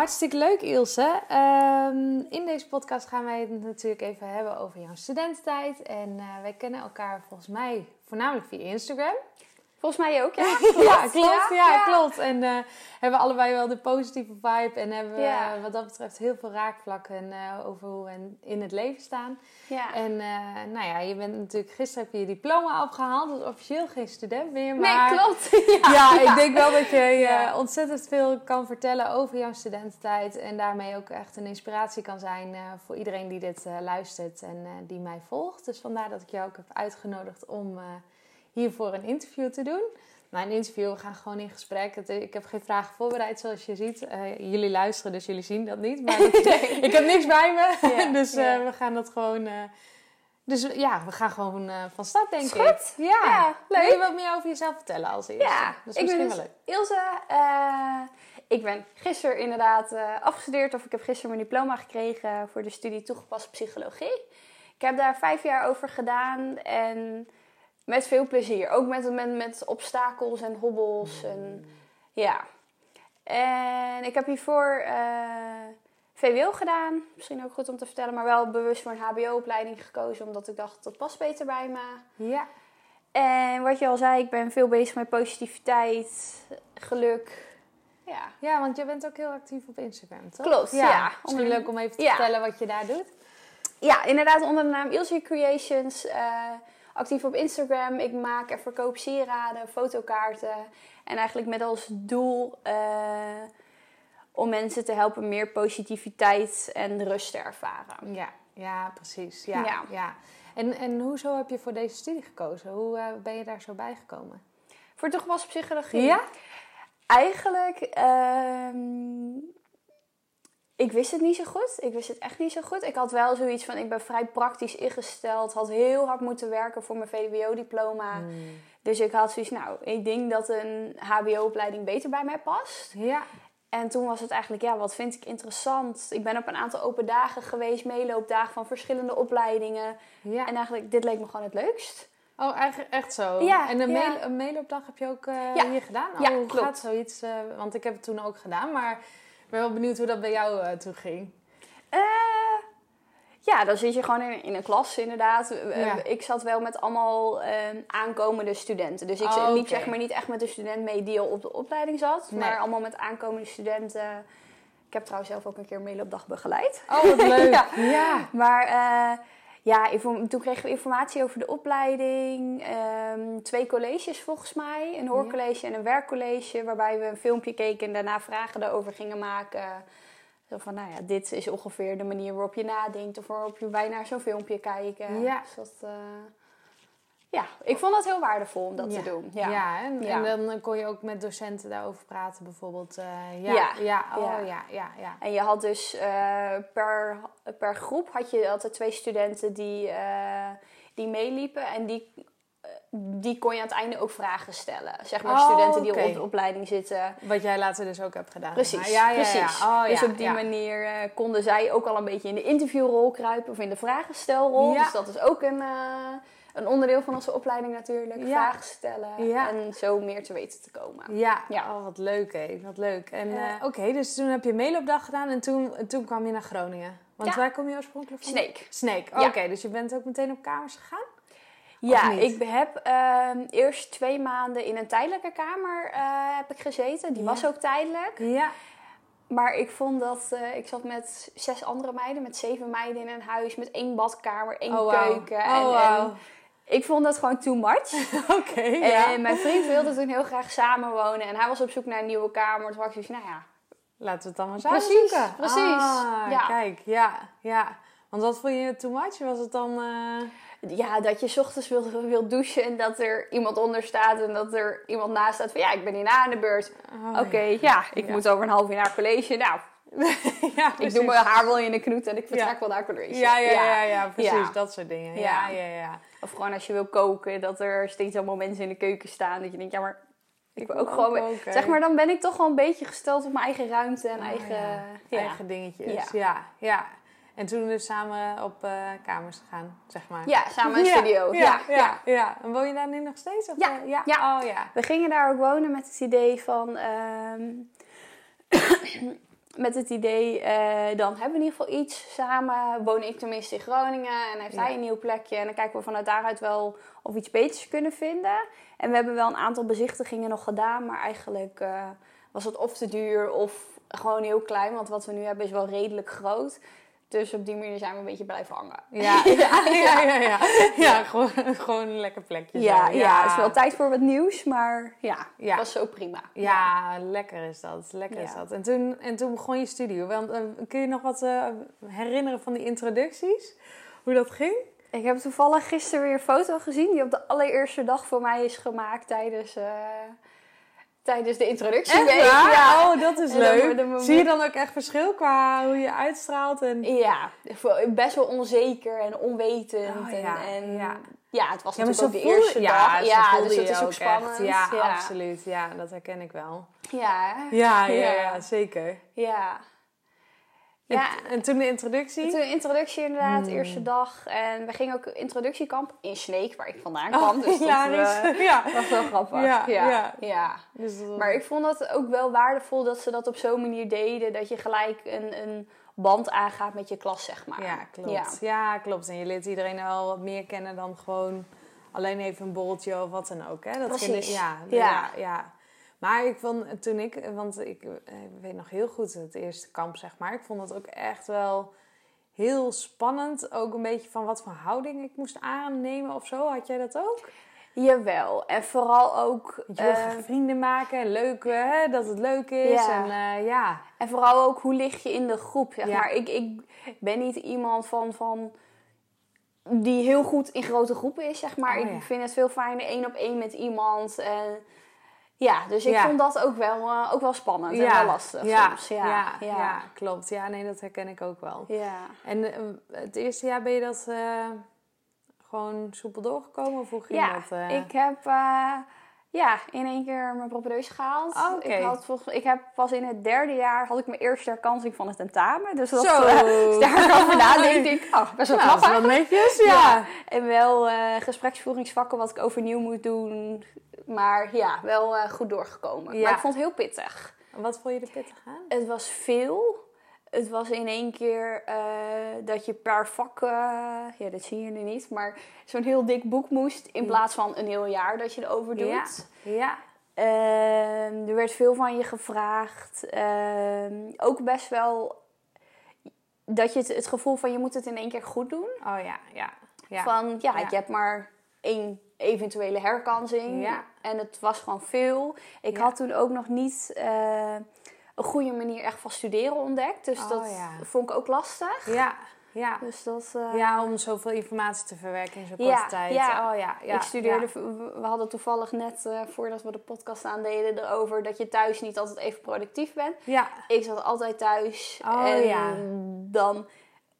Hartstikke leuk Ilse. Ehm, in deze podcast gaan wij het natuurlijk even hebben over jouw studententijd. En eh, wij kennen elkaar volgens mij voornamelijk via Instagram. Volgens mij ook, ja. ja, klopt. Ja, klopt. En eh, hebben allebei wel de positieve vibe. En hebben we Ja. eh, wat dat betreft heel veel raakvlakken eh, over hoe we in het leven staan. Ja. En nou ja, je bent natuurlijk gisteren heb je je diploma opgehaald. Dus officieel geen student meer. nee, Maar klopt. ja, ja, ik denk wel dat je ontzettend veel kan vertellen over jouw studententijd. En daarmee ook echt een inspiratie kan zijn voor iedereen die dit luistert en die mij volgt. Dus vandaar dat ik jou ook heb uitgenodigd om hiervoor een interview te doen. Nou, een interview, we gaan gewoon in gesprek. Ik heb geen vragen voorbereid zoals je ziet. Eh, jullie luisteren, dus jullie zien dat niet. Maar dat- ik heb niks bij me. Ja, dus eh, ja. we gaan dat gewoon... eh, dus ja, we gaan gewoon van start, denk ik. goed. Ja. Ja, Wil je leuk. wat meer over jezelf vertellen als eerste? Ja, dat is ik ben misschien dus wel leuk. Ilse. ik ben gisteren inderdaad afgestudeerd, of ik heb gisteren mijn diploma gekregen voor de studie toegepaste psychologie. Ik heb daar vijf jaar over gedaan en met veel plezier. Ook met, met, met obstakels en hobbels. En, ja. En ik heb hiervoor eh, VWO gedaan. Misschien ook goed om te vertellen, maar wel bewust voor een HBO-opleiding gekozen, omdat ik dacht dat past beter bij me. Ja. En wat je al zei, ik ben veel bezig met positiviteit, geluk. Ja, ja, want jij bent ook heel actief op Instagram, toch? Klopt, ja. Misschien Onder- leuk om even te Ja. vertellen wat je daar doet. ja inderdaad onder de naam Ilse Creations. eh, actief op Instagram. Ik maak en verkoop sieraden, fotokaarten. En eigenlijk met als doel eh, om mensen te helpen meer positiviteit en rust te ervaren. Ja, ja precies. Ja, ja. Ja. En, en hoezo heb je voor deze studie gekozen? Hoe eh, ben je daar zo bij gekomen? Voor toegepaste psychologie. Eigenlijk, ehm, ik wist het niet zo goed. Ik wist het echt niet zo goed. Ik had wel zoiets van, ik ben vrij praktisch ingesteld. Had heel hard moeten werken voor mijn VWO-diploma. Hmm. Dus ik had zoiets, nou, ik denk dat een HBO-opleiding beter bij mij past. Ja. En toen was het eigenlijk, ja, wat vind ik interessant? Ik ben op een aantal open dagen geweest, meeloopdagen van verschillende opleidingen. ja. En eigenlijk, dit leek me gewoon het leukst. Oh, eigenlijk echt zo? Ja, En een, ja. mail, een mailopdag heb je ook eh, hier gedaan? Oh, Ja, hoe klopt. gaat zoiets? eh, want ik heb het toen ook gedaan, maar ben wel benieuwd hoe dat bij jou eh toe ging. Eh, ja, dan zit je gewoon in, in een klas inderdaad. Eh, Ja. Ik zat wel met allemaal eh, aankomende studenten. Dus ik Oh, liep oké. zeg maar niet echt met de student mee die al op de opleiding zat. Nee. Maar allemaal met aankomende studenten. Ik heb trouwens zelf ook een keer een mailopdag begeleid. Oh, wat leuk. Ja. ja. Maar ja, toen kregen we informatie over de opleiding. Ehm, twee colleges volgens mij. Een hoorcollege en een werkcollege. Waarbij we een filmpje keken en daarna vragen erover gingen maken. Zo van, nou ja, dit is ongeveer de manier waarop je nadenkt. Of waarop je bij naar zo'n filmpje kijken. Ja. Dus dat, eh, ja, ik vond dat heel waardevol om dat ja. te doen. Ja, Ja. en, Ja. en dan kon je ook met docenten daarover praten, bijvoorbeeld. eh, ja, Ja. oh ja, Ja. ja. En je had dus eh, per, per groep had je altijd twee studenten die, eh, die meeliepen. En die, eh, die kon je aan het einde ook vragen stellen. Zeg maar Oh, studenten die oké. al op de opleiding zitten. Wat jij later dus ook hebt gedaan. Precies, ja, ja, precies. Ja. Oh, dus op die manier eh, konden zij ook al een beetje in de interviewrol kruipen. Of in de vragenstelrol. Dus dat is ook een, eh, een onderdeel van onze opleiding natuurlijk. Ja. Vragen stellen Ja. en zo meer te weten te komen. Ja, Ja. Oh, wat leuk hé, wat leuk. En eh, oké, dus toen heb je mailopdag gedaan en toen, en toen kwam je naar Groningen. Want waar kom je oorspronkelijk van? Sneek. Sneek, Ja. oké. dus je bent ook meteen op kamers gegaan? Ja, ik heb ehm, eerst twee maanden in een tijdelijke kamer eh, heb ik gezeten. Die was ook tijdelijk. Ja. Maar ik vond dat... eh, ik zat met zes andere meiden, met zeven meiden in een huis... met één badkamer, één Oh, keuken. Oh, en, en ik vond dat gewoon too much. Oké. En mijn vriend wilde toen heel graag samenwonen. En hij was op zoek naar een nieuwe kamer. Toen was ik nou ja... Laten we het dan maar samen Precies, zoeken. precies. Ah, Ja. Kijk, ja, ja. Want wat vond je too much? Was het dan... eh, Ja, dat je 's ochtends wil, wil douchen en dat er iemand onder staat en dat er iemand naast staat van ja, ik ben hierna aan de beurt. oh, Oké, ja. ik Ja. moet over een half uur naar college. Nou, ja, Ik doe mijn haar wel in de knoet en ik vertrek wel naar Kroatië. Ja, ja, ja, ja, precies. Dat soort dingen. Ja, ja, ja. Of gewoon als je wil koken, dat er steeds allemaal mensen in de keuken staan. Dat je denkt, ja, maar ik wil ook gewoon... koken. Zeg maar, dan ben ik toch wel een beetje gesteld op mijn eigen ruimte en Oh, eigen... ja. ja. Eigen dingetjes. Ja. Ja. ja, En toen dus samen op eh, kamers gegaan, zeg maar. Ja, samen in studio. Ja, Ja, ja. En woon je daar nu nog steeds? Of, Ja, eh, ja. ja. Oh ja. We gingen daar ook wonen met het idee van... ehm, met het idee, eh, dan hebben we in ieder geval iets samen. Woon ik tenminste in Groningen en heeft Ja. hij een nieuw plekje. En dan kijken we vanuit daaruit wel of we iets beters kunnen vinden. En we hebben wel een aantal bezichtigingen nog gedaan. Maar eigenlijk eh, was het of te duur of gewoon heel klein. Want wat we nu hebben is wel redelijk groot. Dus op die manier zijn we een beetje blijven hangen. Ja, ja, ja, ja. ja. Ja, gewoon, gewoon een lekker plekje. zo. Ja, ja, het is wel tijd voor wat nieuws, maar ja, Ja. het was zo prima. Ja, lekker is dat. Lekker Ja. is dat. En toen, en toen begon je studio. Want, eh, kun je nog wat eh, herinneren van die introducties? Hoe dat ging? Ik heb toevallig gisteren weer een foto gezien die op de allereerste dag voor mij is gemaakt tijdens, eh, tijdens de introductieweek. Ja. Oh, dat is En leuk. Zie je dan ook echt verschil qua hoe je uitstraalt? En... ja, best wel onzeker en onwetend. Oh, en, ja, en ja. ja, het was Ja, natuurlijk ook de eerste ja, dag. Ja, dus dat is ook echt. spannend. Ja, absoluut. Ja, dat herken ik wel. Ja, ja, Ja. zeker. ja. Ja. en toen de introductie? Toen de introductie inderdaad, Hmm. eerste dag. En we gingen ook introductiekamp in Sneek, waar ik vandaan Oh, kwam. dus dat eh, ja. was wel grappig. Ja, ja. ja. ja. Dus dat- Maar ik vond het ook wel waardevol dat ze dat op zo'n manier deden. Dat je gelijk een, een band aangaat met je klas, zeg maar. Ja, klopt. Ja. Klopt. En je leert iedereen wel wat meer kennen dan gewoon alleen even een borreltje of wat dan ook. Hè? Dat Precies. ja, Ja. ja. Maar ik vond toen ik, want ik eh, weet nog heel goed het eerste kamp, zeg maar. Ik vond het ook echt wel heel spannend. Ook een beetje van wat voor houding ik moest aannemen of zo. Had jij dat ook? Jawel. En vooral ook... Je eh, vrienden maken en leuk, hè? dat het leuk is. Ja. En eh, ja, En vooral ook, hoe lig je in de groep, zeg Ja. maar. Ik, ik ben niet iemand van... van die heel goed in grote groepen is, zeg maar. Oh, ik vind het veel fijner één op één met iemand. En ja, dus ik Ja. vond dat ook wel, eh, ook wel spannend en wel lastig ja, soms. ja, Ja, ja, ja. klopt. Ja, nee, dat herken ik ook wel. ja. En eh, het eerste jaar ben je dat eh, gewoon soepel doorgekomen? Of hoe ging Ja, dat? ik heb ja, in één keer mijn propedeus gehaald. Oh, ik, had volgens, ik heb pas in het derde jaar had ik mijn eerste herkansing van het tentamen. Dus dat, Zo. daar over nadenk ik, oh, best wel knap wel netjes, ja. Ja. En wel gespreksvoeringsvakken wat ik overnieuw moet doen. Maar ja, wel eh, goed doorgekomen. Ja. Maar ik vond het heel pittig. Wat vond je er pittig aan? Het was veel. Het was in één keer eh, dat je per vak, eh, ja dat zie je nu niet, maar zo'n heel dik boek moest in plaats van een heel jaar dat je erover doet. Ja. Ja. Ehm, er werd veel van je gevraagd. Ehm, ook best wel dat je het, het gevoel van je moet het in één keer goed doen. Oh ja, ja. ja. Van ja, Ja. je hebt maar één eventuele herkansing. Ja. En het was gewoon veel. Ik Ja. had toen ook nog niet eh, een goede manier echt van studeren ontdekt. Dus Oh, dat ja. vond ik ook lastig. Ja, ja. Dus dat... eh, Ja, om zoveel informatie te verwerken in zo'n Ja, korte tijd. ja. Oh ja, ja. ik studeerde, ja. we hadden toevallig net eh, voordat we de podcast aandeden erover dat je thuis niet altijd even productief bent. Ja, Ik zat altijd thuis Oh, en ja. dan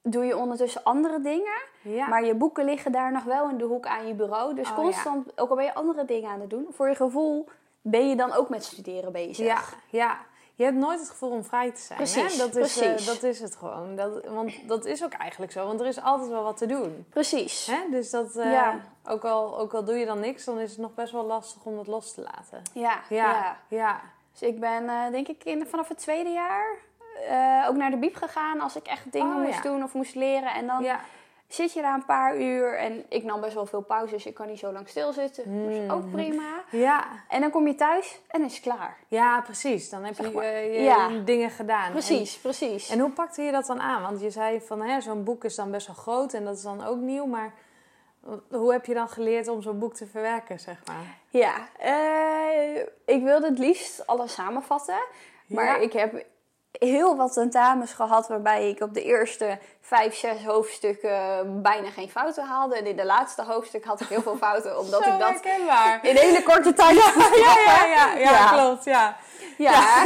doe je ondertussen andere dingen. ja. Maar je boeken liggen daar nog wel in de hoek aan je bureau. Dus Oh, constant, ook al ben je andere dingen aan het doen, voor je gevoel ben je dan ook met studeren bezig. Ja, ja. Je hebt nooit het gevoel om vrij te zijn. Precies, hè? Dat, is, eh, dat is het gewoon. Dat, want dat is ook eigenlijk zo. Want er is altijd wel wat te doen. Precies. Hè? Dus dat, eh, Ja. ook, al, ook al doe je dan niks, dan is het nog best wel lastig om het los te laten. Ja, Ja, ja. ja. Dus ik ben eh, denk ik in, vanaf het tweede jaar eh, ook naar de biep gegaan als ik echt dingen Oh, moest ja. doen of moest leren. En dan ja. zit je daar een paar uur en ik nam best wel veel pauze, dus ik kan niet zo lang stilzitten. Dat is ook Mhm. prima. Ja, En dan kom je thuis en is het klaar. ja, precies. Dan heb Zeg je maar. eh, je Ja. dingen gedaan. Precies, precies. En, hoe pakte je dat dan aan? Want je zei van, hè, zo'n boek is dan best wel groot en dat is dan ook nieuw. Maar hoe heb je dan geleerd om zo'n boek te verwerken, zeg maar? Ja, eh, ik wilde het liefst alles samenvatten. Maar Ja. ik heb heel wat tentamens gehad waarbij ik op de eerste vijf, zes hoofdstukken bijna geen fouten haalde. En in de laatste hoofdstuk had ik heel veel fouten, omdat ik dat herkenbaar. in hele korte tijd Ja, ja, ja, ja, klopt, ja. Ja.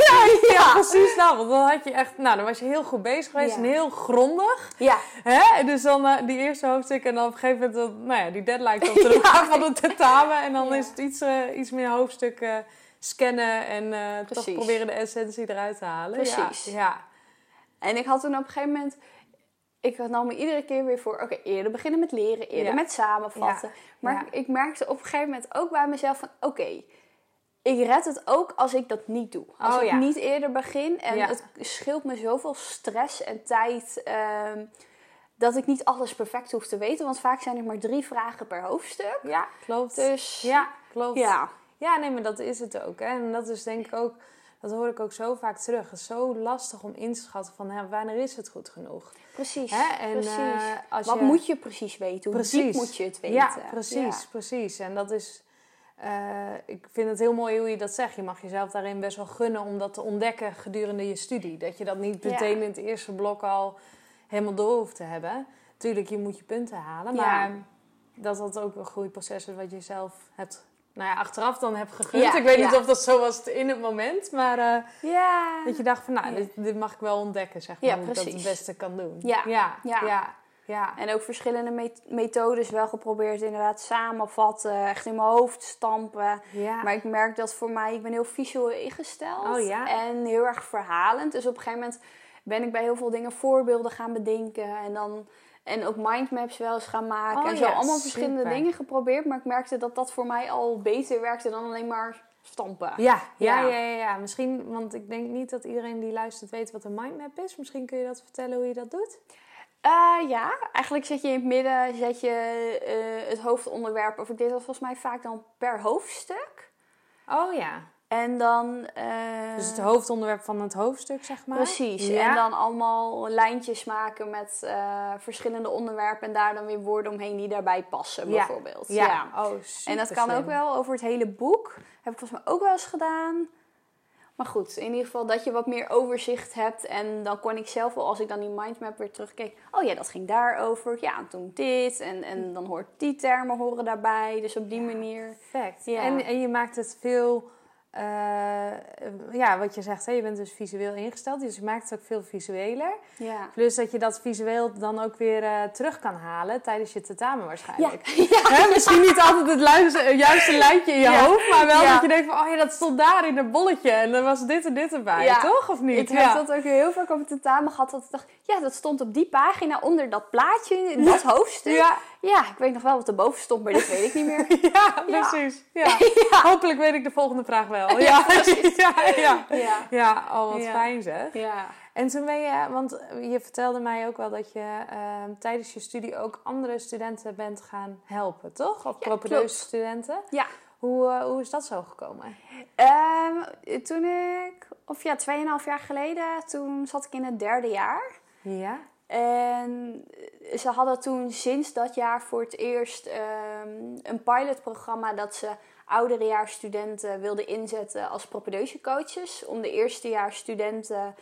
Ja, precies. Nou, want dan had je echt, nou, dan was je heel goed bezig geweest en heel grondig. Ja. Hè? Dus dan eh, die eerste hoofdstuk en dan op een gegeven moment, nou ja, die deadline komt er aan van het tentamen. En dan is het iets, eh, iets meer hoofdstukken scannen en eh, toch proberen de essentie eruit te halen. Precies. Ja, ja. En ik had toen op een gegeven moment... Ik nam me iedere keer weer voor... Oké, eerder beginnen met leren. Eerder Ja. met samenvatten. Ja. Maar ik merkte op een gegeven moment ook bij mezelf van... Oké, ik red het ook als ik dat niet doe. Als Oh, ik niet eerder begin. En het scheelt me zoveel stress en tijd... ehm, dat ik niet alles perfect hoef te weten. Want vaak zijn er maar drie vragen per hoofdstuk. ja klopt. Dus ja, klopt. ja. Ja, nee, maar dat is het ook. Hè? En dat is denk ik ook, dat hoor ik ook zo vaak terug. Het is zo lastig om in te schatten van hè, wanneer is het goed genoeg. Precies. Hè? En, precies. eh, als Wat je- moet je precies weten? Hoe diep moet je het weten? Ja, precies, Ja. precies. En dat is, eh, ik vind het heel mooi hoe je dat zegt. Je mag jezelf daarin best wel gunnen om dat te ontdekken gedurende je studie. Dat je dat niet Ja. meteen in het eerste blok al helemaal door hoeft te hebben. Tuurlijk, je moet je punten halen, Ja. maar dat dat ook een groeiproces is wat je zelf hebt, nou ja, achteraf dan hebt gegund. Ja, ik weet ja. niet of dat zo was in het moment, maar eh, Ja. dat je dacht van, nou, dit, dit mag ik wel ontdekken, zeg maar, hoe ik dat het beste kan doen. Ja, ja, ja. ja. En ook verschillende met- methodes wel geprobeerd. Inderdaad samenvatten, echt in mijn hoofd stampen. Ja. Maar ik merk dat voor mij, ik ben heel visueel ingesteld. Oh? En heel erg verhalend. Dus op een gegeven moment ben ik bij heel veel dingen voorbeelden gaan bedenken. En dan... En ook mindmaps wel eens gaan maken. Oh, en zo ja, allemaal verschillende dingen geprobeerd. Maar ik merkte dat dat voor mij al beter werkte dan alleen maar stampen. Ja, ja, Ja. ja, ja, ja. Misschien, want ik denk niet dat iedereen die luistert weet wat een mindmap is. Misschien kun je dat vertellen hoe je dat doet. Eh, ja, eigenlijk zet je in het midden zet je, eh, het hoofdonderwerp. Of ik deed dat volgens mij vaak dan per hoofdstuk. Oh ja. En dan... eh, Dus het hoofdonderwerp van het hoofdstuk, zeg maar. Precies. Ja. En dan allemaal lijntjes maken met eh, verschillende onderwerpen. En daar dan weer woorden omheen die daarbij passen, Ja. bijvoorbeeld. Ja. Oh, En dat kan ook wel over het hele boek. Heb ik volgens mij ook wel eens gedaan. Maar goed, in ieder geval dat je wat meer overzicht hebt. En dan kon ik zelf wel, als ik dan die mindmap weer terugkeek. Oh ja, dat ging daarover. Ja, en toen dit. En, en dan hoort die termen horen daarbij. Dus op die manier. Perfect. Ja. En, en je maakt het veel... eh, ja, wat je zegt, hè, je bent dus visueel ingesteld. Dus je maakt het ook veel visueler. Ja. Plus dat je dat visueel dan ook weer eh, terug kan halen tijdens je tentamen waarschijnlijk. Ja. Hè, misschien niet altijd het juiste lijntje in je hoofd, maar wel dat je denkt van, oh ja, dat stond daar in het bolletje en dan was dit en dit erbij, toch? Of niet? Ik heb dat ook heel vaak op het tentamen gehad. Dat ik dacht, ja, dat stond op die pagina onder dat plaatje, in dat hoofdstuk. Ja. Ja, ik weet nog wel wat erboven stond, maar dit weet ik niet meer. ja, precies. Ja. Hopelijk weet ik de volgende vraag wel. Ja, Ja, ja, ja. Ja. Ja, oh wat Ja. fijn zeg. Ja. En toen ben je, want je vertelde mij ook wel dat je ehm, tijdens je studie ook andere studenten bent gaan helpen, toch? Of propedeuse studenten. Ja. Hoe, eh, hoe is dat zo gekomen? Ehm, toen ik, of ja, 2,5 jaar geleden, toen zat ik in het derde jaar. Ja. En ze hadden toen sinds dat jaar voor het eerst ehm, een pilotprogramma dat ze ouderejaarsstudenten wilden inzetten als propedeuse-coaches. Om de eerstejaarsstudenten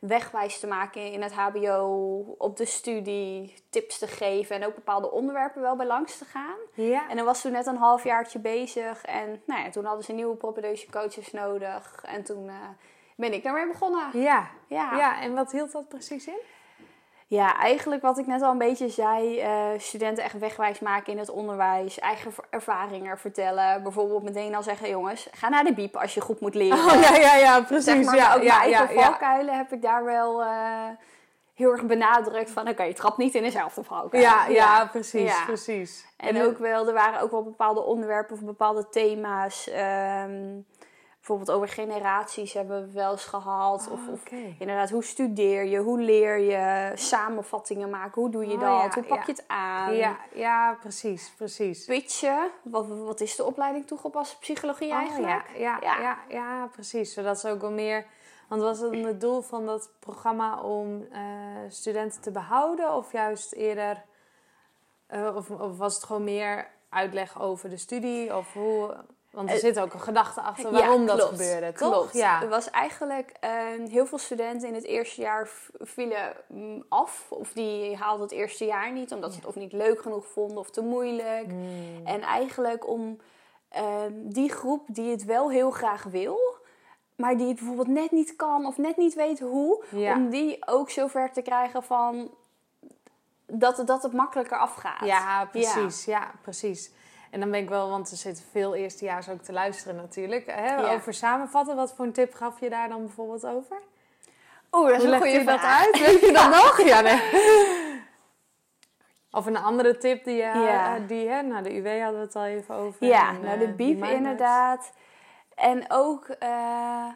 wegwijs te maken in het HBO, op de studie, tips te geven en ook bepaalde onderwerpen wel bij langs te gaan. Ja. En dan was toen net een halfjaartje bezig en nou ja, toen hadden ze nieuwe propedeuse-coaches nodig. En toen eh, ben ik daarmee begonnen. Ja. Ja. ja. En wat hield dat precies in? Ja, eigenlijk wat ik net al een beetje zei, eh, studenten echt wegwijs maken in het onderwijs, eigen ervaringen vertellen. Bijvoorbeeld meteen al zeggen, jongens, ga naar de biep als je goed moet leren. Oh, ja, ja, ja, precies. zeg maar, ja, maar ook ja, mijn ja, valkuilen heb ik daar wel eh, heel erg benadrukt van, oké, je trapt niet in dezelfde valkuil. Ja, ja, precies, precies. En ook wel, er waren ook wel bepaalde onderwerpen of bepaalde thema's. ehm, bijvoorbeeld over generaties hebben we wel eens gehad. of, Oh, of inderdaad, hoe studeer je? Hoe leer je? Samenvattingen maken. Hoe doe je Oh, dat? ja, hoe pak ja. je het aan? Ja, ja, precies, precies. Pitchen. Wat, wat is de opleiding toegepaste psychologie Oh, eigenlijk? ja, ja, Ja. ja. Ja, precies. Zodat ze ook wel meer... Want was het het doel van dat programma om eh, studenten te behouden? Of juist eerder... eh, of, of was het gewoon meer uitleg over de studie? Of hoe... Want er Eh, zit ook een gedachte achter waarom Ja, dat gebeurde, toch? Klopt. Ja. Er was eigenlijk eh, heel veel studenten in het eerste jaar vielen mm, af. Of die haalden het eerste jaar niet, omdat ze het of niet leuk genoeg vonden of te moeilijk. Hmm. En eigenlijk om ehm, die groep die het wel heel graag wil, maar die het bijvoorbeeld net niet kan of net niet weet hoe, Ja. om die ook zover te krijgen van dat, het- dat het makkelijker afgaat. Ja, precies. Ja. precies. En dan ben ik wel, want er zitten veel eerstejaars ook te luisteren natuurlijk. Hè? Ja. Over samenvatten, wat voor een tip gaf je daar dan bijvoorbeeld over? Oh, dat is Hoe een goede je dat uit? Weet je dat nog? Ja, nee. Of een andere tip die je, Ja. eh, die hè, nou de UW hadden we het al even over. Ja, En, nou eh, de die biep inderdaad. En ook, eh,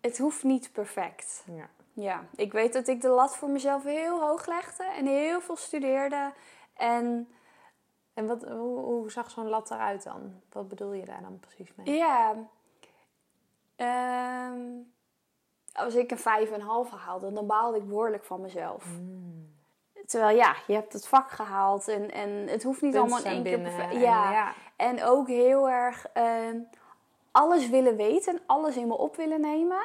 het hoeft niet perfect. Ja. Ja, ik weet dat ik de lat voor mezelf heel hoog legde en heel veel studeerde. En En wat, hoe, hoe zag zo'n lat eruit dan? Wat bedoel je daar dan precies mee? ja, ehm, als ik een vijf en een half haalde, dan baalde ik behoorlijk van mezelf. Mm. Terwijl ja, je hebt het vak gehaald en, en het hoeft niet Punten allemaal in één keer binnen en, Ja. ja. En ook heel erg ehm, alles willen weten, alles in me op willen nemen.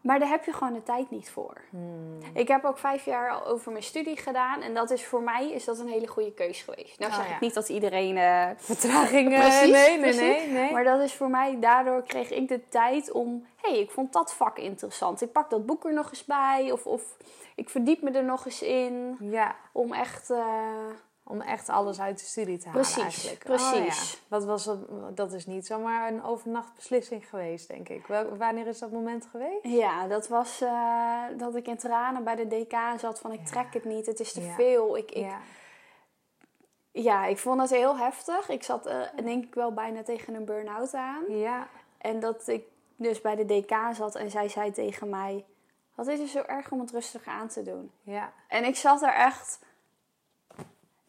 Maar daar heb je gewoon de tijd niet voor. Hmm. Ik heb ook vijf jaar al over mijn studie gedaan. En dat is voor mij is dat een hele goede keus geweest. Nou Oh, zeg ja. ik niet dat iedereen... eh, Vertraging? eh, Precies, nee, nee, precies. nee, nee. Maar dat is voor mij, daardoor kreeg ik de tijd om... Hé, hey, ik vond dat vak interessant. Ik pak dat boek er nog eens bij. Of, of ik verdiep me er nog eens in. Ja, Om echt... eh, om echt alles uit de studie te halen Precies, eigenlijk. precies. Oh, ja. Wat was dat, dat is niet zomaar een overnachtbeslissing geweest, denk ik. Wel, wanneer is dat moment geweest? Ja, dat was eh, dat ik in tranen bij de DK zat van ik Ja. trek het niet, het is te Ja. veel. Ik, ik, Ja. ja, ik vond het heel heftig. Ik zat eh, denk ik wel bijna tegen een burn-out aan. Ja. En dat ik dus bij de DK zat en zij zei tegen mij... Wat is er zo erg om het rustiger aan te doen? Ja. En ik zat er echt...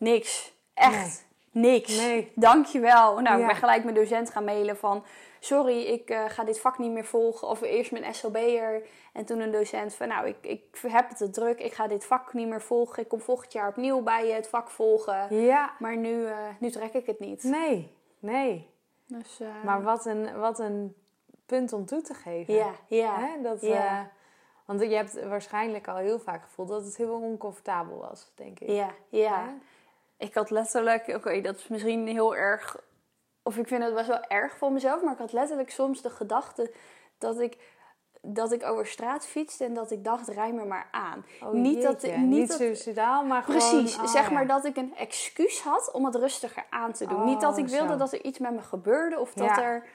Niks. Echt niks. Nee. Dankjewel. Nou, Ja. ik ben gelijk mijn docent gaan mailen van... Sorry, ik eh, ga dit vak niet meer volgen. Of eerst mijn SLB'er. En toen een docent van... Nou, ik, ik heb het te druk. Ik ga dit vak niet meer volgen. Ik kom volgend jaar opnieuw bij je het vak volgen. Ja. Maar nu, eh, nu trek ik het niet. Nee. Nee. Dus, eh, Maar wat een, wat een punt om toe te geven. Ja, ja. Hè? Dat, Ja. want je hebt waarschijnlijk al heel vaak gevoeld dat het heel oncomfortabel was, denk ik. Ja, ja. Ik had letterlijk, oké, dat is misschien heel erg, of ik vind het best wel erg voor mezelf, maar ik had letterlijk soms de gedachte dat ik, dat ik over straat fietste en dat ik dacht, rij me maar aan. Oh, niet dat, niet niet dat, suicidaal, maar precies, gewoon... oh, zeg ja. maar dat ik een excuus had om het rustiger aan te doen. Oh, niet dat ik wilde zo. dat er iets met me gebeurde of dat Ja. er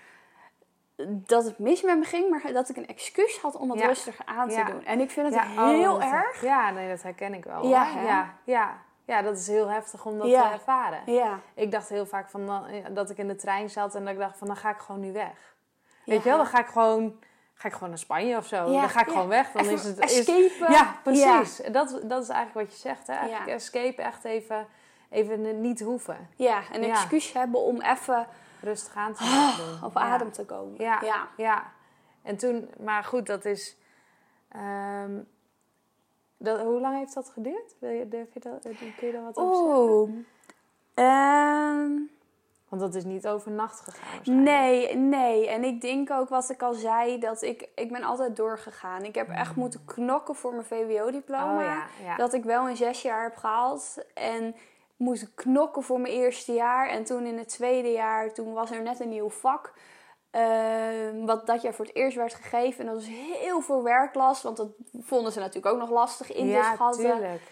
dat het mis met me ging, maar dat ik een excuus had om het Ja. rustiger aan te doen. En ik vind het oh, heel erg. Ja, nee, dat herken ik wel. Ja, ja, ja. Ja, dat is heel heftig om dat Ja. te ervaren. Ja. Ik dacht heel vaak van dan, ja, dat ik in de trein zat en dat ik dacht van dan ga ik gewoon nu weg. Weet Ja. je wel, dan ga ik gewoon, ga ik gewoon naar Spanje of zo. Ja, Dan ga ik ja. gewoon weg. Dan Even is het is, escapen. Ja, precies. Dat, dat is eigenlijk wat je zegt. Hè? Eigenlijk Ja. escape echt even, even niet hoeven. Ja, een Ja. excuus hebben om even Rustig aan te doen. op Ja. adem te komen. Ja, ja. ja. En toen, maar goed, dat is. ehm, dat, hoe lang heeft dat geduurd? Wil je, durf je dat, kun je daar wat over. Ehm, Want dat is niet over nacht gegaan. nee, nee. En ik denk ook wat ik al zei, dat ik, ik ben altijd doorgegaan. Ik heb echt moeten knokken voor mijn VWO-diploma. Oh ja, ja. Dat ik wel in zes jaar heb gehaald. En moest knokken voor mijn eerste jaar. En toen in het tweede jaar, toen was er net een nieuw vak. Ehm, wat dat jaar voor het eerst werd gegeven. En dat was heel veel werklast. Want dat vonden ze natuurlijk ook nog lastig in te ja, schatten. tuurlijk.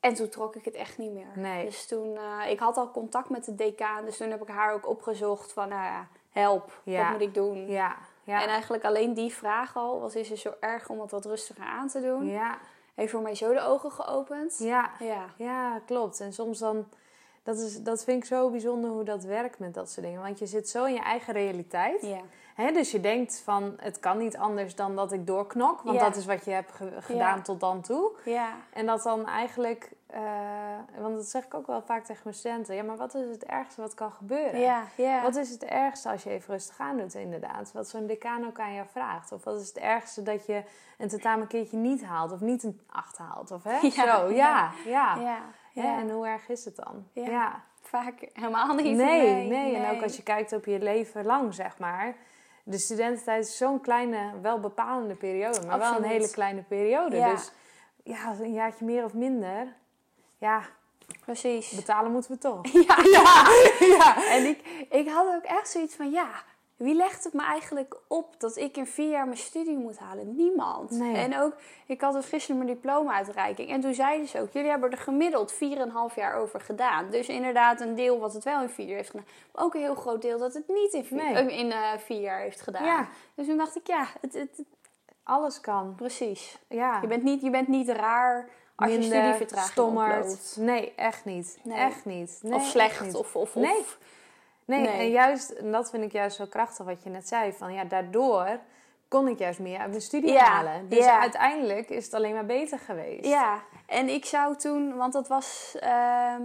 En toen trok ik het echt niet meer. Nee. Dus toen, eh, ik had al contact met de decaan, dus toen heb ik haar ook opgezocht van, nou ja, help, Ja. wat moet ik doen? Ja, ja. En eigenlijk alleen die vraag al, wat is er zo erg om het wat rustiger aan te doen, ja, heeft voor mij zo de ogen geopend. ja, Ja. ja, klopt. En soms dan, dat, is, dat vind ik zo bijzonder hoe dat werkt met dat soort dingen. Want je zit zo in je eigen realiteit. Ja. Hè, dus je denkt van, het kan niet anders dan dat ik doorknok. Want Ja. dat is wat je hebt ge- gedaan Ja. tot dan toe. Ja. En dat dan eigenlijk, eh, want dat zeg ik ook wel vaak tegen mijn studenten. Ja, maar wat is het ergste wat kan gebeuren? Wat is het ergste als je even rustig aan doet, inderdaad? Wat zo'n decaan ook aan jou vraagt. Of wat is het ergste dat je een tentamen een keertje niet haalt of niet een acht haalt? Of hè? Ja, Zo, ja, ja. Ja. En hoe erg is het dan? Ja. Vaak helemaal niet. Nee, nee, nee, En ook als je kijkt op je leven lang, zeg maar. De studententijd is zo'n kleine, wel bepalende periode. Maar wel een hele kleine periode. Dus ja, een jaartje meer of minder. Ja, Precies. betalen moeten we toch. Ja, Ja, ja. En ik, ik had ook echt zoiets van, ja, wie legt het me eigenlijk op dat ik in vier jaar mijn studie moet halen? Niemand. Nee. En ook, ik had dus gisteren mijn diploma-uitreiking. En toen zeiden ze ook, jullie hebben er gemiddeld 4,5 jaar over gedaan. Dus inderdaad een deel wat het wel in vier jaar heeft gedaan. Maar ook een heel groot deel dat het niet in vier, Nee. eh, in, eh, vier jaar heeft gedaan. Ja. Dus toen dacht ik, ja, het, het, het- Alles kan. precies. Ja. Je bent, niet, je bent niet raar als je studievertraging stommerd. oploopt. Nee, echt niet. Nee. Echt niet. Nee, of echt slecht, niet. of, of, of. Nee, Nee. en juist, en dat vind ik juist zo krachtig wat je net zei. Van ja, daardoor kon ik juist meer uit mijn studie Ja, halen. Dus ja. uiteindelijk is het alleen maar beter geweest. Ja, en ik zou toen, want dat was. ehm,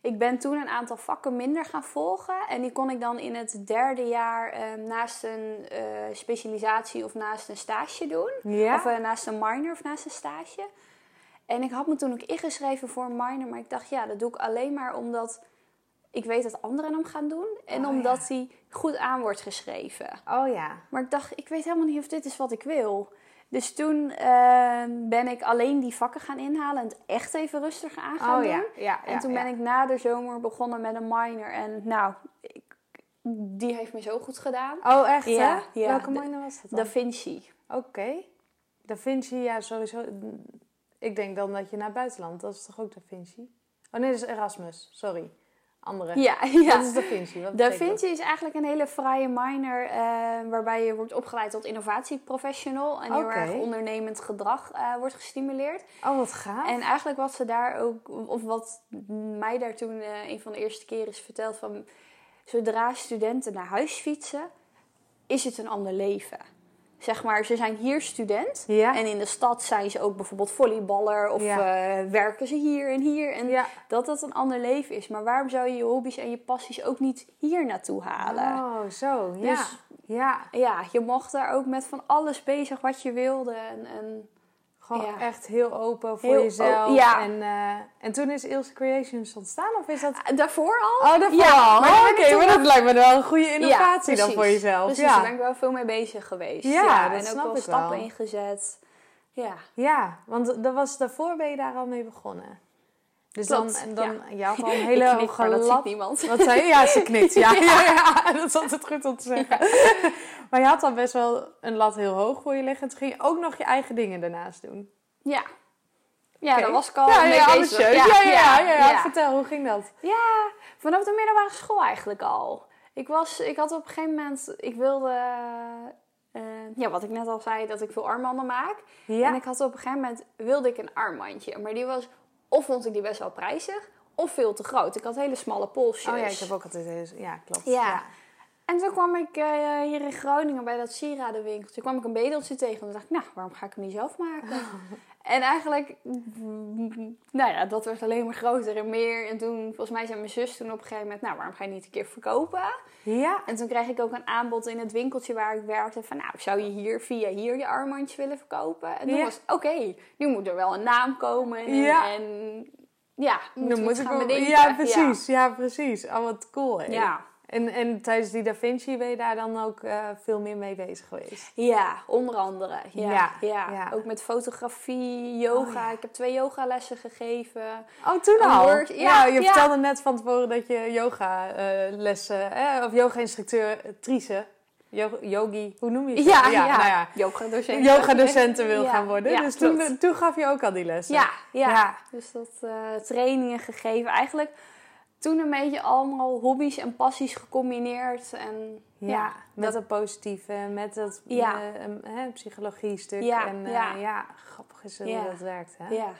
ik ben toen een aantal vakken minder gaan volgen. En die kon ik dan in het derde jaar ehm, naast een eh, specialisatie of naast een stage doen. Ja? Of eh, naast een minor of naast een stage. En ik had me toen ook ingeschreven voor een minor. Maar ik dacht, ja, dat doe ik alleen maar omdat ik weet dat anderen hem gaan doen. En Oh, omdat hij goed aan wordt geschreven. Oh ja. Maar ik dacht, ik weet helemaal niet of dit is wat ik wil. Dus toen ehm, ben ik alleen die vakken gaan inhalen en het echt even rustiger aan gaan Oh doen. ja. ja En ja, toen ja. ben ik na de zomer begonnen met een minor. En nou, ik- die heeft me zo goed gedaan. Oh echt Ja, hè? Welke minor was dat dan? Da Vinci. Oké. Da Vinci, ja sowieso. Ik denk dan dat je naar buitenland, dat is toch ook Da Vinci? Oh nee, dat is Erasmus. Sorry. Andere. Ja, ja. Wat is Da Vinci? Wat Da dat? Vinci is eigenlijk een hele fraaie minor eh, waarbij je wordt opgeleid tot innovatieprofessional en heel erg ondernemend gedrag eh, wordt gestimuleerd. Oh, wat gaaf. En eigenlijk wat ze daar ook, of wat mij daar toen eh, een van de eerste keren is verteld van zodra studenten naar huis fietsen, is het een ander leven. Zeg maar, ze zijn hier student Ja. en in de stad zijn ze ook bijvoorbeeld volleyballer of Ja. eh, werken ze hier en hier. En Ja. dat dat een ander leven is. Maar waarom zou je je hobby's en je passies ook niet hier naartoe halen? Oh, zo. Ja. Dus- ja. Ja, je mocht daar ook met van alles bezig wat je wilde. En, en Gewoon Ja. echt heel open voor Heel jezelf. o- ja. En, eh, en toen is Ilse Creations ontstaan? Of is dat... daarvoor al? Oh, daarvoor Ja, al? maar Oh, Oké, maar wel- dat lijkt me wel een goede innovatie dan voor jezelf. Precies, ja. daar ben ik wel veel mee bezig geweest. Ja, dat en ook wel stappen wel. ingezet. Ja. ja, want dat was, daarvoor ben je daar al mee begonnen. Dus Klopt, dan, en dan ja. Ik hele knik, dat ziet niemand. Wat zei je? Ja, ze knikt. Ja, ja. ja, dat is altijd goed om te zeggen. Maar je had al best wel een lat heel hoog voor je liggen. En toen ging je ook nog je eigen dingen daarnaast doen. Ja. Ja, daar was ik al ja, ja, bezig. ambitieus. Ja, ja, ja, ja, ja. Vertel, hoe ging dat? Ja, vanaf de middelbare school eigenlijk al. Ik, was, ik had op een gegeven moment, ik wilde, eh, ja, wat ik net al zei, dat ik veel armbanden maak. Ja. En ik had op een gegeven moment, wilde ik een armbandje. Maar die was, of vond ik die best wel prijzig, of veel te groot. Ik had hele smalle polsjes. Oh ja, ik heb ook altijd... deze- Ja, klopt. Ja. En toen kwam ik eh, hier in Groningen bij dat sieradenwinkeltje. Toen kwam ik een bedeltje tegen. En toen dacht ik, nou, waarom ga ik hem niet zelf maken? En eigenlijk, nou ja, dat werd alleen maar groter en meer. En toen, volgens mij zei mijn zus toen op een gegeven moment, nou, waarom ga je niet een keer verkopen? Ja. En toen kreeg ik ook een aanbod in het winkeltje waar ik werkte. Van, nou, zou je hier via hier je armbandje willen verkopen? En toen Ja. was oké, nu moet er wel een naam komen. En Ja. en, ja moet ik gaan bedenken. Ja, precies. Ja, precies. Oh, wat cool, hè? Ja. En, en tijdens die Da Vinci ben je daar dan ook eh, veel meer mee bezig geweest? Ja, onder andere. Ja, Ja, ja, ja. Ook met fotografie, yoga. Oh, ja. Ik heb twee yogalessen gegeven. Oh, toen al? ja, ja, je vertelde net van tevoren dat je yoga eh, eh, of yoga-instructeur, eh, yogi, hoe noem je het? Ja, ja. nou ja. Yoga-docent. Yoga-docenten wil Ja, gaan worden. dus toen, toen gaf je ook al die lessen. Ja, ja. Ja. Dus dat trainingen gegeven. Eigenlijk toen een beetje allemaal hobby's en passies gecombineerd. En Ja, ja, met dat- dat positieve, met dat Ja. eh, psychologie-stuk. Ja, en eh, ja. grappig is hoe dat werkt. Hè? ja.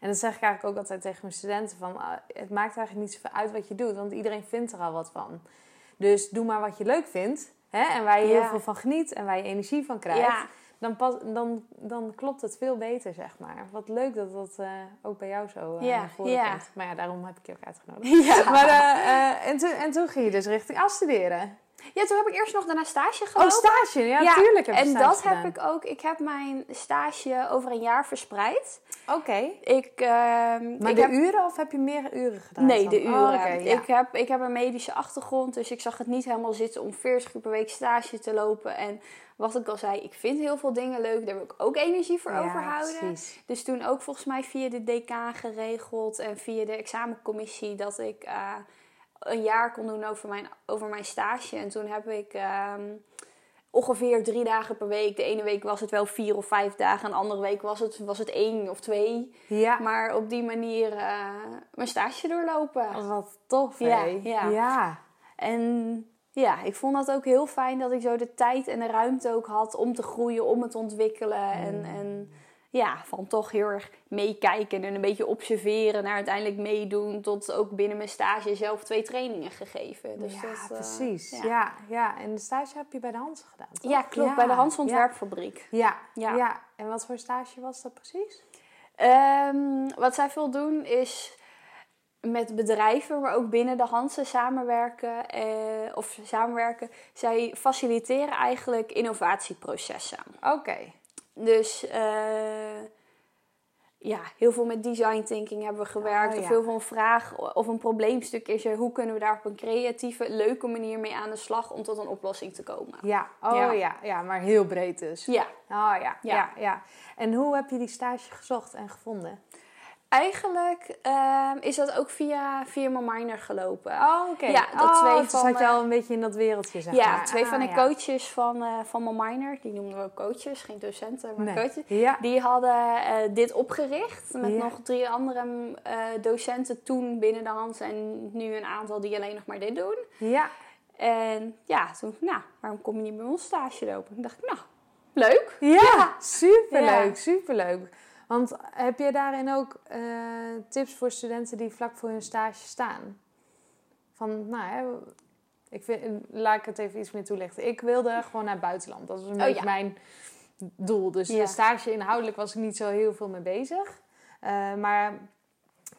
En dat zeg ik eigenlijk ook altijd tegen mijn studenten: van, ah, het maakt eigenlijk niet zoveel uit wat je doet, want iedereen vindt er al wat van. Dus doe maar wat je leuk vindt hè? en waar je heel veel van geniet en waar je energie van krijgt. Dan, pas, dan, dan klopt het veel beter, zeg maar. Wat leuk dat dat eh, ook bij jou zo naar komt. Maar ja, daarom heb ik je ook uitgenodigd. Ja. Maar, eh, en, toen, en toen ging je dus richting afstuderen. Ja, toen heb ik eerst nog daarna stage Oh, gelopen. stage. Ja, tuurlijk heb je En dat gedaan. heb ik ook. Ik heb mijn stage over een jaar verspreid. Oké. Ik, ehm, Maar ik de heb... uren of heb je meer uren gedaan? Nee, dan? de uren. Oh, ja. ik, heb, ik heb een medische achtergrond, dus ik zag het niet helemaal zitten om 40 uur per week stage te lopen. En wat ik al zei, ik vind heel veel dingen leuk. Daar wil ik ook energie voor Ja, overhouden. precies. Dus toen ook volgens mij via de DK geregeld en via de examencommissie dat ik eh, een jaar kon doen over mijn, over mijn stage. En toen heb ik ehm, ongeveer drie dagen per week. De ene week was het wel vier of vijf dagen, en de andere week was het, was het één of twee. Ja. Maar op die manier eh, mijn stage doorlopen. Wat tof, hè? Ja, ja. ja. En ja, ik vond dat ook heel fijn dat ik zo de tijd en de ruimte ook had om te groeien, om het te ontwikkelen. En, en ja, van toch heel erg meekijken en een beetje observeren naar uiteindelijk meedoen. Tot ook binnen mijn stage zelf twee trainingen gegeven. Dus ja, dat, eh, precies. ja. Ja. Ja, en de stage heb je bij de Hans gedaan, toch? Ja, klopt. Bij de Hans Ontwerpfabriek. Ja. Ja. Ja. ja. En wat voor stage was dat precies? Ehm, wat zij veel doen is met bedrijven, maar ook binnen de Hansen samenwerken. eh, of samenwerken. Zij faciliteren eigenlijk innovatieprocessen. Oké. Dus eh, ja, heel veel met design thinking hebben we gewerkt. Oh, Of heel veel een vraag of een probleemstuk is er. Hoe kunnen we daar op een creatieve, leuke manier mee aan de slag om tot een oplossing te komen? Ja. Oh Ja. ja. ja. maar heel breed dus. Ja, Oh. Ja. ja. Ja, En hoe heb je die stage gezocht en gevonden? Eigenlijk ehm, is dat ook via, via mijn minor gelopen. Oh, oké. Ja, dat oh, twee dus van zat je al een beetje in dat wereldje, zeg ja, maar. twee van Ah, de ja. coaches van, eh, van mijn minor, die noemden we ook coaches, geen docenten, maar Nee. coaches. Ja. Die hadden eh, dit opgericht met Ja. nog drie andere eh, docenten toen binnen de hand en nu een aantal die alleen nog maar dit doen. Ja. En ja, toen, nou, waarom kom je niet bij ons stage lopen? Toen dacht ik, nou, leuk. Ja, superleuk, superleuk. Want heb je daarin ook eh, tips voor studenten die vlak voor hun stage staan? Van, nou hè, ik vind, laat ik het even iets meer toelichten. Ik wilde gewoon naar het buitenland. Dat was een Oh, beetje ja. mijn doel. Dus Ja. de stage inhoudelijk was ik niet zo heel veel mee bezig. Eh, maar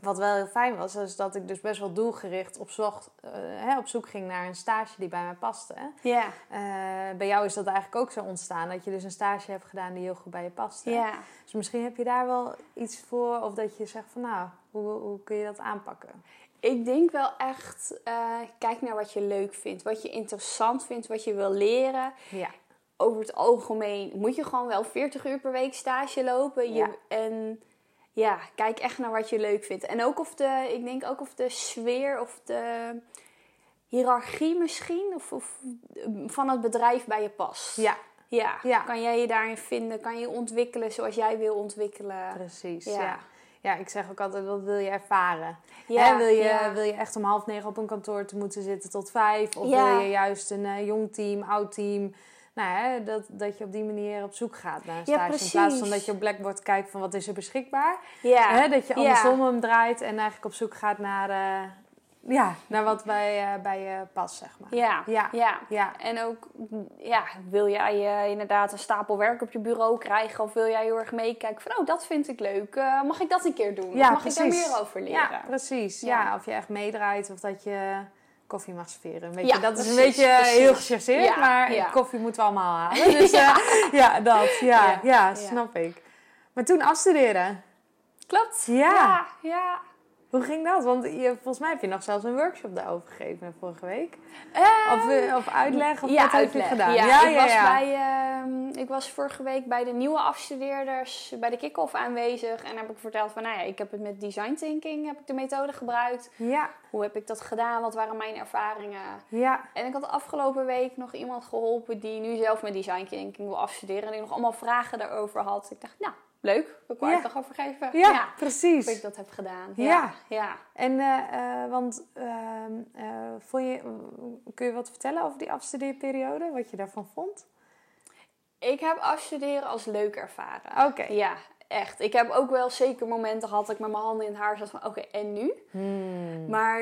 wat wel heel fijn was, is dat ik dus best wel doelgericht op, zocht, eh, hè, op zoek ging naar een stage die bij mij paste. Ja, Eh, bij jou is dat eigenlijk ook zo ontstaan. Dat je dus een stage hebt gedaan die heel goed bij je past. hè? ja. Dus misschien heb je daar wel iets voor. Of dat je zegt van nou, hoe, hoe kun je dat aanpakken? Ik denk wel echt, eh, kijk naar wat je leuk vindt, wat je interessant vindt, wat je wil leren. Ja. over het algemeen moet je gewoon wel 40 uur per week stage lopen. Je, Ja. En ja, kijk echt naar wat je leuk vindt. En ook of de, ik denk ook of de sfeer of de hiërarchie misschien, of, of van het bedrijf bij je past. Ja, Ja. Ja. Kan jij je daarin vinden? Kan je ontwikkelen zoals jij wil ontwikkelen? precies. Ja. Ja. ja. ik zeg ook altijd, wat wil je ervaren? Ja, Hè, wil, je, ja. wil je echt om half negen op een kantoor te moeten zitten tot vijf? Of wil je juist een eh, jong team, oud team? Nou, hè, dat, dat je op die manier op zoek gaat naar een Ja, stage. in plaats van dat je op Blackboard kijkt van wat is er beschikbaar. Ja. Hè, dat je Ja. andersom hem draait en eigenlijk op zoek gaat naar, eh, ja, naar wat bij, eh, bij je past, zeg maar. Ja. Ja. ja. Ja, En ook, ja, wil jij eh, inderdaad een stapel werk op je bureau krijgen? Of wil jij heel erg meekijken van, oh, dat vind ik leuk. Mag ik dat een keer doen? Ja, of mag ik daar meer over leren? Ja, precies. Ja. Ja. of je echt meedraait of dat je koffie mag serveren. Ja, dat is een beetje precies. heel gechargeerd, Ja, maar ja. koffie moeten we allemaal halen. Dus ja, ja dat. Ja, Ja, snap ik. Maar toen afstuderen. Klopt. Ja, ja. Hoe ging dat? Want je, volgens mij heb je nog zelfs een workshop daarover gegeven vorige week. Ehm, Of, eh, of uitleg, of ja, wat heb je gedaan? Ja, ik, was Bij, ehm, ik was vorige week bij de nieuwe afstudeerders bij de kick-off aanwezig. En heb ik verteld van, nou ja, ik heb het met design thinking, heb ik de methode gebruikt. Ja, Hoe heb ik dat gedaan? Wat waren mijn ervaringen? ja. En ik had afgelopen week nog iemand geholpen die nu zelf met design thinking wil afstuderen. En die nog allemaal vragen daarover had. Ik dacht, nou, leuk. Ik wel Ja. uitleg over geven? Ja, Hoe ik precies. dat heb gedaan. Ja. Ja. ja. En, eh, eh, want, ehm, eh, vond je, kun je wat vertellen over die afstudeerperiode? Wat je daarvan vond? Ik heb afstuderen als leuk ervaren. Oké. Ja, echt. Ik heb ook wel zeker momenten gehad dat ik met mijn handen in het haar zat van, oké, en nu? Hmm. Maar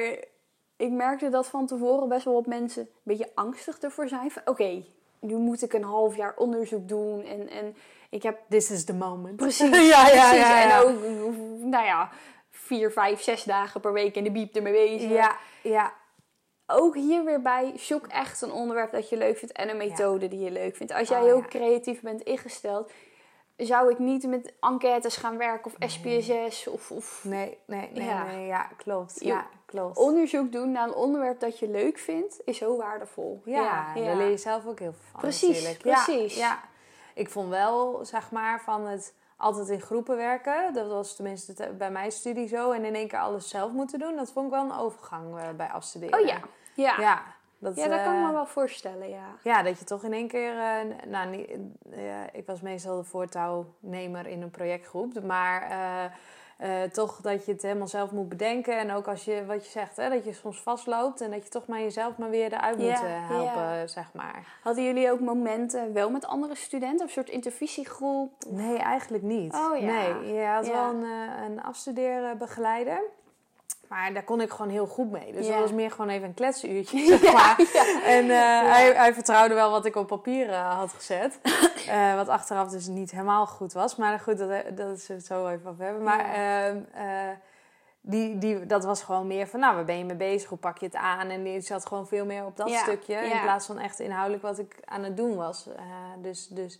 ik merkte dat van tevoren best wel wat mensen een beetje angstig ervoor zijn. Van, oké, nu moet ik een half jaar onderzoek doen. En, en ik heb This is the moment. precies, ja, ja, precies. ja, ja. En ook, nou ja, vier, vijf, zes dagen per week in de biep ermee bezig. Ja, ja. ook hier weer bij, zoek echt een onderwerp dat je leuk vindt en een methode die je leuk vindt. Als jij Oh, heel ja. creatief bent ingesteld, zou ik niet met enquêtes gaan werken of SPSS of, of Nee, nee, nee, Ja. nee. Ja, klopt. Ja, klopt. onderzoek doen naar een onderwerp dat je leuk vindt, is zo waardevol. Ja, daar leer je zelf ook heel veel van Precies, natuurlijk. Ja, precies. Ja, Ik vond wel, zeg maar, van het altijd in groepen werken. Dat was tenminste te- bij mijn studie zo. En in één keer alles zelf moeten doen. Dat vond ik wel een overgang eh, bij afstuderen. Oh ja, ja. ja. Ja, dat, dat kan ik eh, me wel voorstellen, ja. Ja, dat je toch in één keer... eh, nou, niet, ik was meestal de voortouwnemer in een projectgroep. Maar eh, toch dat je het helemaal zelf moet bedenken. En ook als je, wat je zegt, hè, dat je soms vastloopt. En dat je toch maar jezelf maar weer eruit moet eh, helpen, zeg maar. Hadden jullie ook momenten wel met andere studenten? Of een soort intervisiegroep? Nee, eigenlijk niet. Oh, ja. Nee, je had wel een, eh, een afstudeerbegeleider. Maar daar kon ik gewoon heel goed mee. Dus Ja. dat was meer gewoon even een kletsuurtje, zeg maar. En eh, hij, hij vertrouwde wel wat ik op papier eh, had gezet. Eh, wat achteraf dus niet helemaal goed was. Maar goed, dat, dat is het zo even over hebben. Maar ehm, eh, die, die, dat was gewoon meer van, nou, waar ben je mee bezig? Hoe pak je het aan? En die zat gewoon veel meer op dat stukje. In plaats van echt inhoudelijk wat ik aan het doen was. Dus... dus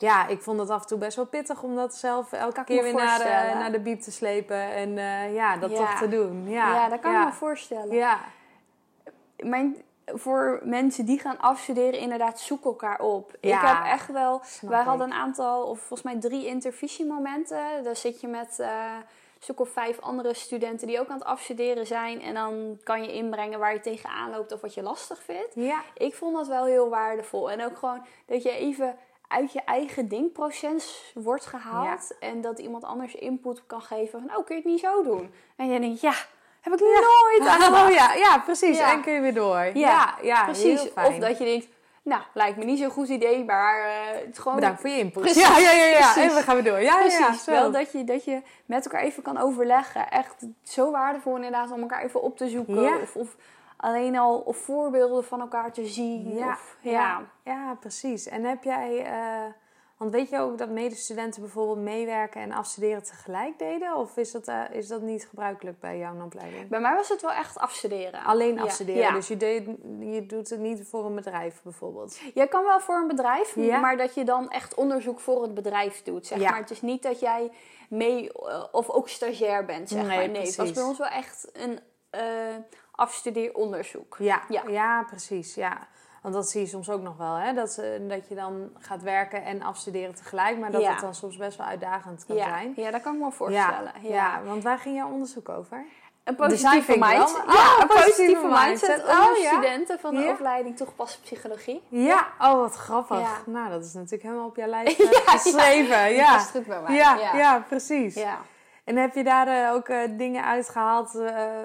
ja, ik vond het af en toe best wel pittig om dat zelf elke keer weer naar de, naar de biep te slepen. En eh, ja, dat Ja. toch te doen. Ja, Ja, dat kan ja. ik me voorstellen. Ja, Mijn, voor mensen die gaan afstuderen, inderdaad, zoek elkaar op. Ik heb echt wel... wij ik. hadden een aantal, of volgens mij drie intervisiemomenten. Daar zit je met eh zoek of vijf andere studenten die ook aan het afstuderen zijn. En dan kan je inbrengen waar je tegenaan loopt of wat je lastig vindt. ja, Ik vond dat wel heel waardevol. En ook gewoon dat je even uit je eigen denkproces wordt gehaald. En dat iemand anders input kan geven van, oh, kun je het niet zo doen? En je denkt, ja, heb ik nooit aan. Oh ja, ja, precies. Ja. En kun je weer door. Ja, Ja, ja, Precies. Of dat je denkt, nou, lijkt me niet zo'n goed idee, maar eh, het is gewoon... Bedankt voor je input. Precies, Ja, ja, ja, ja. precies. En we gaan weer door. Ja, ja, ja. Precies, zo. wel dat je, dat je met elkaar even kan overleggen. Echt zo waardevol inderdaad om elkaar even op te zoeken. Ja. Of, of alleen al of voorbeelden van elkaar te zien. Ja, Of, ja. ja. ja, precies. En heb jij... eh, want weet je ook dat medestudenten bijvoorbeeld meewerken en afstuderen tegelijk deden? Of is dat, eh, is dat niet gebruikelijk bij jouw opleiding? Bij mij was het wel echt afstuderen. Alleen afstuderen. ja. Dus je, deed, je doet het niet voor een bedrijf bijvoorbeeld. Je kan wel voor een bedrijf, maar dat je dan echt onderzoek voor het bedrijf doet. Zeg maar. Het is niet dat jij mee eh, of ook stagiair bent. Zeg Nee, maar. nee het was precies. bij ons wel echt een afstudeeronderzoek. Ja, Ja. ja. precies. Ja. Want dat zie je soms ook nog wel, hè? Dat, ze- dat je dan gaat werken en afstuderen tegelijk, maar dat Ja. het dan soms best wel uitdagend kan Ja. zijn. ja, dat kan ik me wel voorstellen. Ja, want waar ging jouw onderzoek over? Een positieve wel. mindset. Ja, een een positieve positieve mindset mindset. onder Oh, ja. studenten van de opleiding toegepaste psychologie. Ja, oh wat grappig. Nou, dat is natuurlijk helemaal op jouw lijst eh, ja. geschreven. Goed bij mij. ja, ja. ja. precies. Ja. En heb je daar eh, ook eh, dingen uitgehaald eh,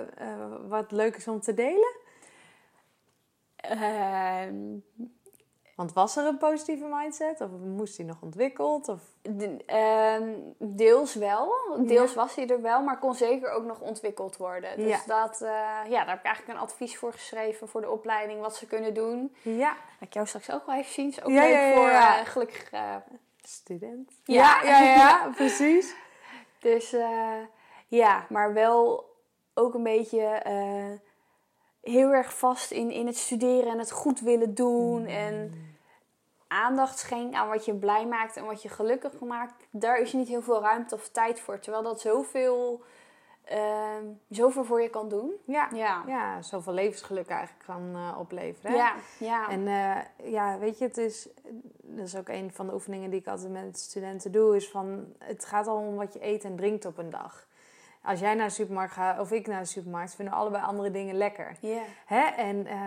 wat leuk is om te delen? Ehm, Want was er een positieve mindset? Of moest die nog ontwikkeld? Of... de- ehm, deels wel. Deels Ja. was hij er wel, maar kon zeker ook nog ontwikkeld worden. Dus Ja. dat, ja, daar heb ik eigenlijk een advies voor geschreven voor de opleiding, wat ze kunnen doen. Ja, Dat ik jou straks ook wel even zien. Is ook Ja, leuk ja, ja, voor eh, gelukkig. student. Ja, ja, ja, precies. Dus eh, ja, maar wel ook een beetje eh, heel erg vast in, in het studeren en het goed willen doen. Mm. En aandacht schenken aan wat je blij maakt en wat je gelukkig maakt. Daar is niet heel veel ruimte of tijd voor. Terwijl dat zoveel, eh, zoveel voor je kan doen. Ja. Ja, ja, zoveel levensgeluk eigenlijk kan eh, opleveren. hè? ja, ja. En eh, ja, weet je, het is, dat is ook een van de oefeningen die ik altijd met studenten doe, is van, het gaat al om wat je eet en drinkt op een dag. Als jij naar de supermarkt gaat, of ik naar de supermarkt, vinden we allebei andere dingen lekker. ja. Hè? En eh,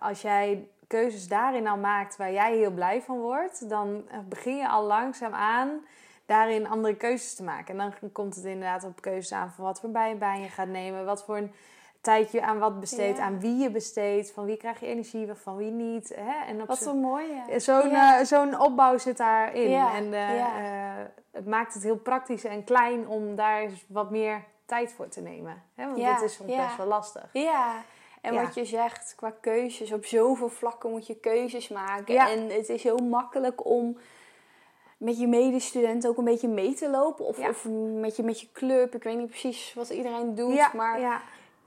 als jij keuzes daarin al maakt waar jij heel blij van wordt, dan begin je al langzaam aan daarin andere keuzes te maken. En dan komt het inderdaad op keuzes aan van wat voor bijbaan je gaat nemen, wat voor een tijd je aan wat besteedt, Ja. aan wie je besteedt, van wie krijg je energie, van wie niet. Hè? En op Wat een mooie. Zo'n Ja. eh, zo'n opbouw zit daarin. Ja, En eh, eh, het maakt het heel praktisch en klein om daar wat meer tijd voor te nemen. Hè? Want dit is soms best wel lastig. Ja, en Ja. wat je zegt qua keuzes, op zoveel vlakken moet je keuzes maken. En het is heel makkelijk om met je medestudenten ook een beetje mee te lopen. Of, Ja. of met, je, met je club. Ik weet niet precies wat iedereen doet. Ja, maar ja.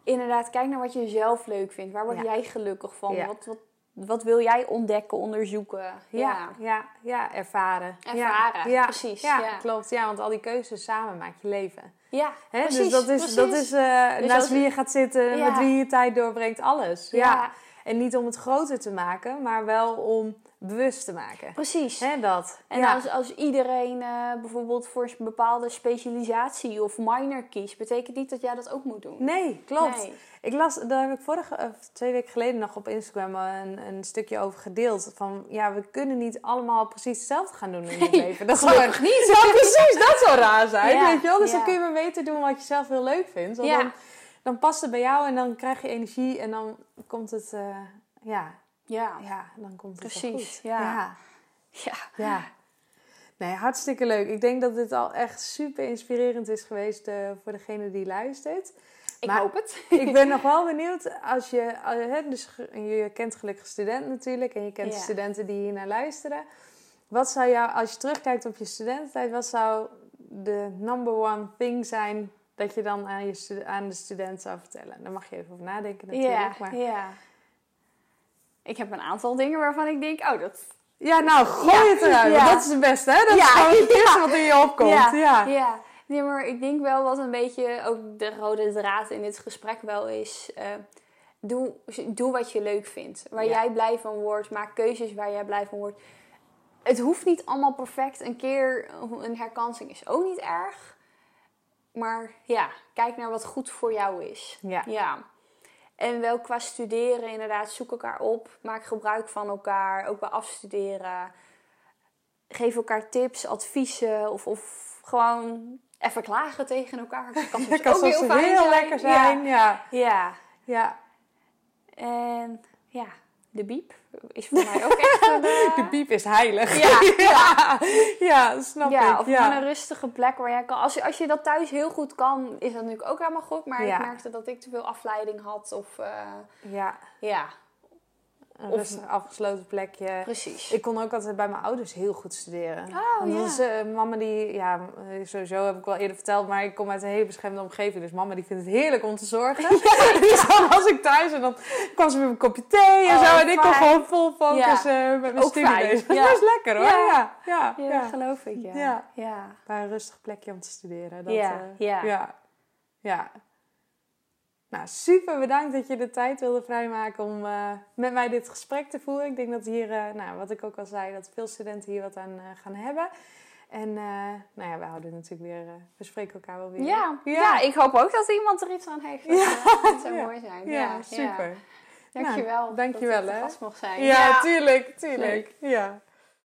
inderdaad, kijk naar wat je zelf leuk vindt. Waar word jij gelukkig van? Wat, wat, wat wil jij ontdekken, onderzoeken? Ja, ja, ja, ervaren. Ervaren, ja, precies, Ja, klopt. Ja, want al die keuzes samen maak je leven. Ja, Hè? precies. dus dat is, precies. dat is eh, Dus naast wie je gaat zitten, met wie je tijd doorbrengt, alles. Ja. En niet om het groter te maken, maar wel om bewust te maken. Precies. Hè, dat. En ja. als, als iedereen eh, bijvoorbeeld voor een bepaalde specialisatie of minor kiest, betekent niet dat jij dat ook moet doen. Nee, klopt. Nee. Ik las, daar heb ik vorige, of twee weken geleden nog op Instagram een, een stukje over gedeeld. Van ja, we kunnen niet allemaal precies hetzelfde gaan doen in het Nee, leven. Dat zou gelukkig niet. Ja, precies, dat zou raar zijn. Ja, weet je wel? Dus dan kun je maar beter doen wat je zelf heel leuk vindt. Dan, dan past het bij jou en dan krijg je energie en dan komt het, eh, ja, Ja. ja, dan komt het Precies, goed. ja. ja. Ja. Ja. Nee, hartstikke leuk. Ik denk dat dit al echt super inspirerend is geweest eh, voor degene die luistert. Ik Maar- hoop het. Ik ben nog wel benieuwd als je, hè, dus je kent gelukkig student natuurlijk en je kent Ja. de studenten die hier naar luisteren. Wat zou jou, als je terugkijkt op je studententijd, wat zou de number one thing zijn dat je dan aan, je aan de student zou vertellen? Daar mag je even over nadenken natuurlijk. Ja, maar... ja. Ik heb een aantal dingen waarvan ik denk, oh, dat... ja, nou, gooi Ja, het eruit. ja. Dat is het beste, hè? Dat Ja, is gewoon het eerste wat in je opkomt. ja, Ja. ja. Nee, maar ik denk wel wat een beetje ook de rode draad in dit gesprek wel is... eh, doe, doe wat je leuk vindt. Waar jij blij van wordt. Maak keuzes waar jij blij van wordt. Het hoeft niet allemaal perfect. Een keer een herkansing is ook niet erg. Maar ja, kijk naar wat goed voor jou is. Ja. Ja. En wel qua studeren, inderdaad, zoek elkaar op. Maak gebruik van elkaar, ook bij afstuderen. Geef elkaar tips, adviezen of, of gewoon even klagen tegen elkaar. Dat kan kan ook heel zijn. lekker zijn. Ja. Ja. ja. ja. En ja, de biep is voor mij ook echt een... eh, De piep is heilig. Ja, ja. ja, snap ja, ik. of ja. gewoon een rustige plek waar jij kan. Als je, als je dat thuis heel goed kan, is dat natuurlijk ook helemaal goed. Maar Ja. ik merkte dat ik te veel afleiding had. Of eh, ja, ja, een Of- rustig afgesloten plekje. precies. Ik kon ook altijd bij mijn ouders heel goed studeren. Oh, Want ja. dat eh, mama die, ja, eh, sowieso heb ik wel eerder verteld, maar ik kom uit een hele beschermde omgeving. Dus mama die vindt het heerlijk om te zorgen. dus dan was ik thuis en dan kwam ze met een kopje thee en Oh, zo. En ik kon gewoon vol focus Ja. eh, met mijn Ook studie fijn. bezig. Dat Ja. is best lekker hoor. Ja. Ja, ja, geloof ik, ja. Ja. ja. Bij een rustig plekje om te studeren. Dat, Ja, eh, ja. ja. Ja. Nou, super bedankt dat je de tijd wilde vrijmaken om eh, met mij dit gesprek te voeren. Ik denk dat hier, eh, nou, wat ik ook al zei, dat veel studenten hier wat aan eh, gaan hebben. En nou ja, we houden natuurlijk weer, we spreken elkaar wel weer. Ja. ja. Ja. ik hoop ook dat iemand er iets aan heeft. Ja. Dat zou Ja. mooi zijn. Ja, super. Dankjewel. Nou, dankjewel, dat ik te gast mocht zijn. Ja, tuurlijk, tuurlijk. Ja.